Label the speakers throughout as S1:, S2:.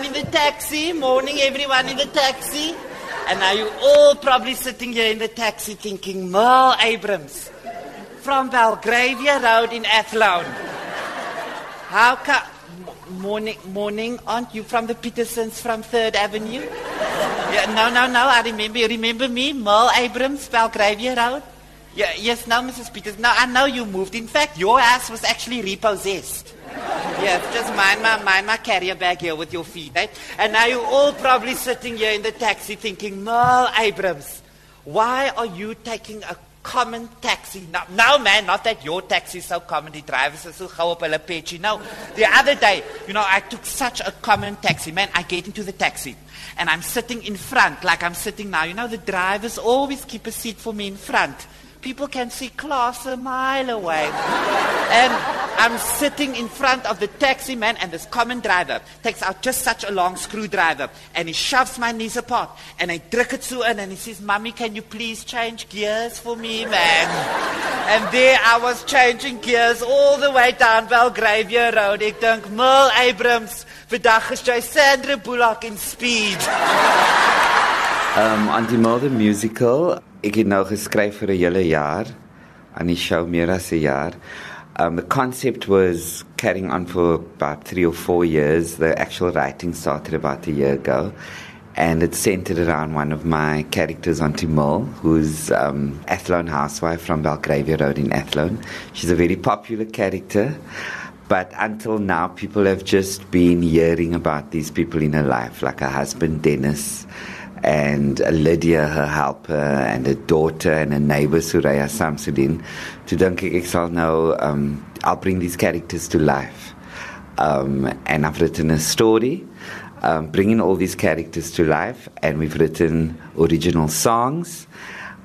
S1: everyone in the taxi. Morning, everyone in the taxi. And now you're all probably sitting here in the taxi thinking, Merle Abrams from Belgravia Road in Athlone. How come? Morning, morning, aren't you from the Petersons from Third Avenue? Yeah, no, no, no, I remember. You remember me, Merle Abrams, Belgravia Road? Yeah, yes, now, Mrs. Peters. now I know you moved. In fact, your ass was actually repossessed. Yes, just mind my, mind my carrier bag here with your feet, right? And now you're all probably sitting here in the taxi thinking, Merle Abrams, why are you taking a common taxi? No, no, man, not that your taxi is so common. The drivers are so gauw op hulle. No, the other day, you know, I took such a common taxi. Man, I get into the taxi and I'm sitting in front like I'm sitting now. You know, the drivers always keep a seat for me in front people can see class a mile away. and I'm sitting in front of the taxi man, and this common driver takes out just such a long screwdriver, and he shoves my knees apart, and I druk it so in, and he says, Mommy, can you please change gears for me, man? and there I was changing gears all the way down Belgravia Road. Ek dink, Merle Abrams, vandag is Sandra Bullock in Speed.
S2: Um, Aunty Merle Musical ek het nou geskryf vir 'n hele jaar aan die show meer as 'n jaar. Um, the concept was carrying on for about three or four years. The actual writing started about a year ago. And it's centered around one of my characters, Auntie Mo, who's um, Athlone housewife from Belgravia Road in Athlone. She's a very popular character. But until now, people have just been hearing about these people in her life, like her husband, Dennis, and Lydia, her helper, and her daughter, and her neighbor, Suraya Samsudin. To ek sal nou, um, I'll bring these characters to life. Um, and I've written a story, um, bringing all these characters to life, and we've written original songs.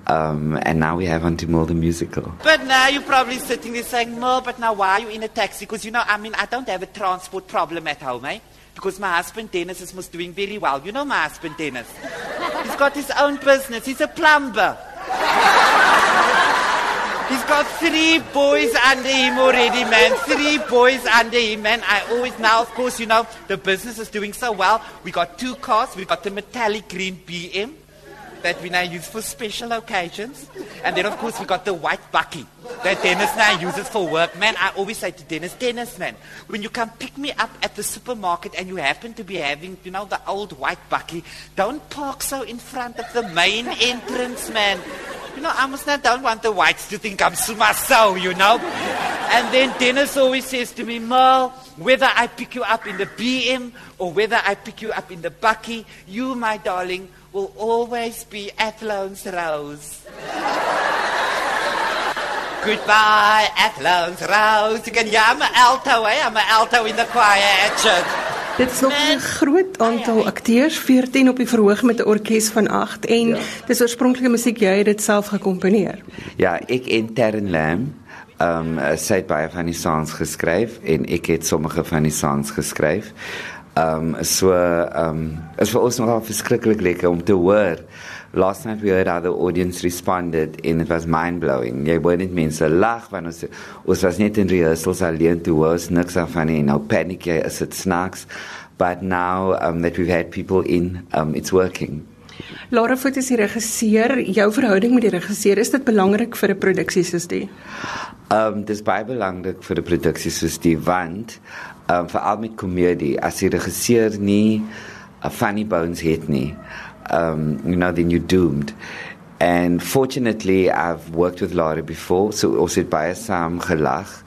S2: Um, and now we have Aunty Merle the musical.
S1: But now you're probably sitting there saying, Mo, but now why are you in a taxi? Because, you know, I mean, I don't have a transport problem at home, eh? Because my husband Dennis is doing very well. You know my husband Dennis. He's got his own business. He's a plumber. He's got three boys under him already, man. Three boys under him, man. I always now, of course, you know, the business is doing so well. We got two cars. We got the metallic green BM that we now use for special occasions. And then, of course, we got the white bakkie that Dennis now uses for work. Man, I always say to Dennis, Dennis, man, when you come pick me up at the supermarket and you happen to be having, you know, the old white bakkie, don't park so in front of the main entrance, man. You know, I must not don't want the whites to think I'm Sumaso, you know. And then Dennis always says to me, Merle, whether I pick you up in the BM or whether I pick you up in the bakkie, you, my darling, will always be Athlone's Rose. Goodbye, Athlone's Rose. Can, yeah, I'm an alto, eh? I'm an alto in the choir at church.
S3: Dit is nog 'n groot aantal akteurs, 14 op die verhoog met 'n orkes van 8 en ja. dis oorspronklike musiek jy het dit self gekomponeer.
S2: Ja, ek en Terren Lam ehm um, sy het baie van die songs geskryf en ek het sommige van die songs geskryf. Um, so um, is vir ons nogal verskriklik lekker om te hoor. Last night we heard how the audience responded and it was mind blowing. Jy hoor net mense lag wanneer ons ons was net in rehearsals alleen toe was niks af van nie. Nou panic jy is dit snacks. But now um, that we've had people in, um, it's working.
S3: Lara Foot is die regisseur. Jou verhouding met die regisseur, is dit belangrik vir 'n produksie soos die?
S2: Ehm um, dis baie belangrik vir 'n produksie soos die want ehm um, veral met komedie as die regisseur nie 'n funny bones het nie. Um you know then you're doomed. And fortunately I've worked with Lara before, so ons het baie saam gelag.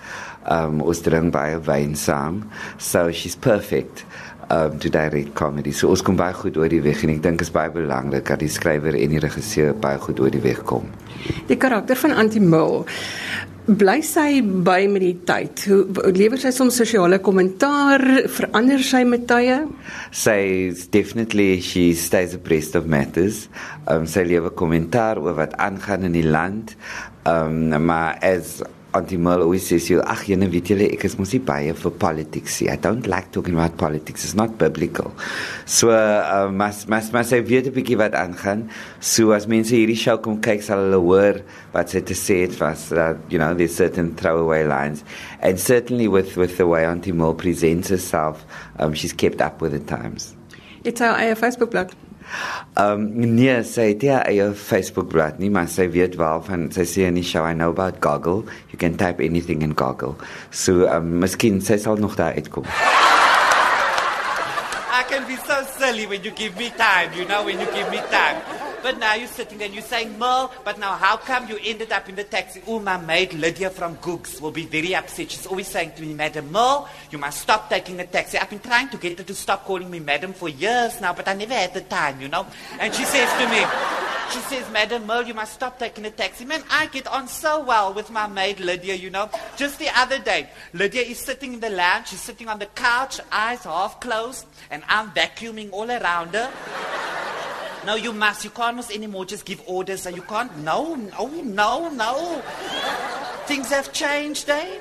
S2: Um ons drink baie wyn saam. So she's perfect um to direct comedy. So ons kom baie goed oor die weg en ek dink is baie belangrik dat die skrywer en die regisseur baie goed oor die weg kom.
S3: Die karakter van Antie Mul bly sy by met die tyd. Hoe lewer sy soms sosiale kommentaar? Verander sy met tye?
S2: Sy definitely she stays abreast of matters. Um sy lewer kommentaar oor wat aangaan in die land. Um maar as Antimol always says you ag jene weet julle ek is mos nie baie vir politics nie. I don't like talking about politics. It's not biblical. So uh, mas mas mas ek weet 'n bietjie wat aangaan. So as mense hierdie show kom kyk sal hulle hoor wat sy te sê het was that you know there's certain throwaway lines and certainly with with the way Antimol presents herself um, she's kept up with the times.
S3: Het sy haar eie Facebookblad?
S2: Um nee, sy het nie eie Facebookblad nie, maar sy weet waarvan sy sê in die show I know about Google. You can type anything in Google. So um miskien sy sal nog daar uitkom.
S1: Can be so silly when you give me time, you know, when you give me time. But now you're sitting there and you're saying, Merle, but now how come you ended up in the taxi? Oh, my maid Lydia from Googs will be very upset. She's always saying to me, Madam Merle, you must stop taking the taxi. I've been trying to get her to stop calling me Madam for years now, but I never had the time, you know. And she says to me, she says, Madam Merle, you must stop taking the taxi. Man, I get on so well with my maid Lydia, you know. Just the other day, Lydia is sitting in the lounge. She's sitting on the couch, eyes half closed, and I'm vacuuming all around her. No, you must. You can't must anymore just give orders. And you can't. No, no, no, no. Things have changed, eh?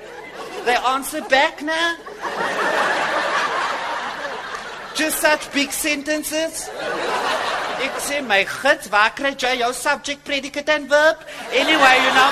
S1: They answer back now. Just such big sentences. Ek sê my gids, waar kry jy jou subject, predicate and verb? Anyway, you know,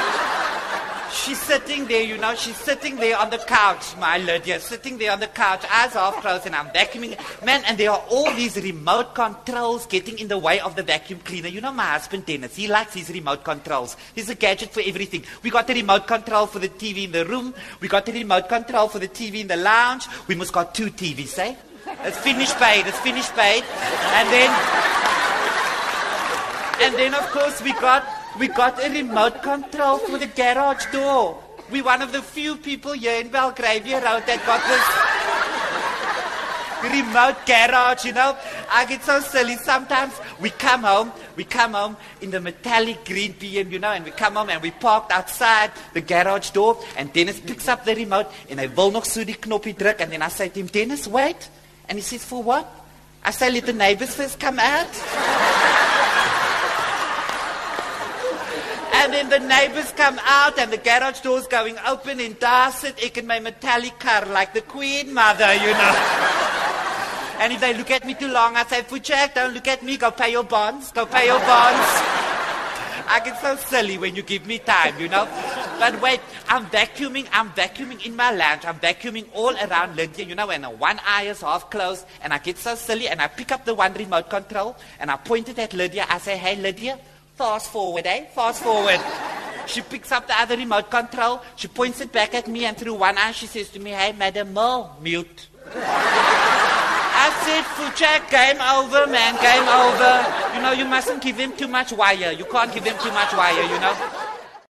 S1: she's sitting there, you know, she's sitting there on the couch, my Lydia, sitting there on the couch, eyes half closed, and I'm vacuuming. Man, and there are all these remote controls getting in the way of the vacuum cleaner. You know my husband, Dennis, he likes his remote controls. He's a gadget for everything. We got the remote control for the TV in the room. We got the remote control for the TV in the lounge. We must got two TVs, eh? It's finished paid, it's finished paid. And then... And then, of course, we got we got a remote control for the garage door. We're one of the few people here in Belgravia Road that got this remote garage, you know. I get so silly. Sometimes we come home, we come home in the metallic green BM, you know, and we come home and we parked outside the garage door and Dennis picks up the remote and I wil nog so die knoppie druk and then I say to him, Dennis, wait. And he says, for what? I say, let the neighbors first come out. And then the neighbors come out and the garage door's going open and daar sit ek in my metallic car like the queen mother, you know. and if they look at me too long, I say, Fuchak, don't look at me, go pay your bonds, go pay your bonds. I get so silly when you give me time, you know. But wait, I'm vacuuming, I'm vacuuming in my lounge, I'm vacuuming all around Lydia, you know, and one eye is half closed, and I get so silly, and I pick up the one remote control, and I point it at Lydia. I say, hey, Lydia, fast forward, eh? Fast forward. She picks up the other remote control, she points it back at me, and through one eye, she says to me, hey, Madam Merle, mute. I said, Fuchak, game over, man, game over. You know, you mustn't give him too much wire. You can't give him too much wire, you know.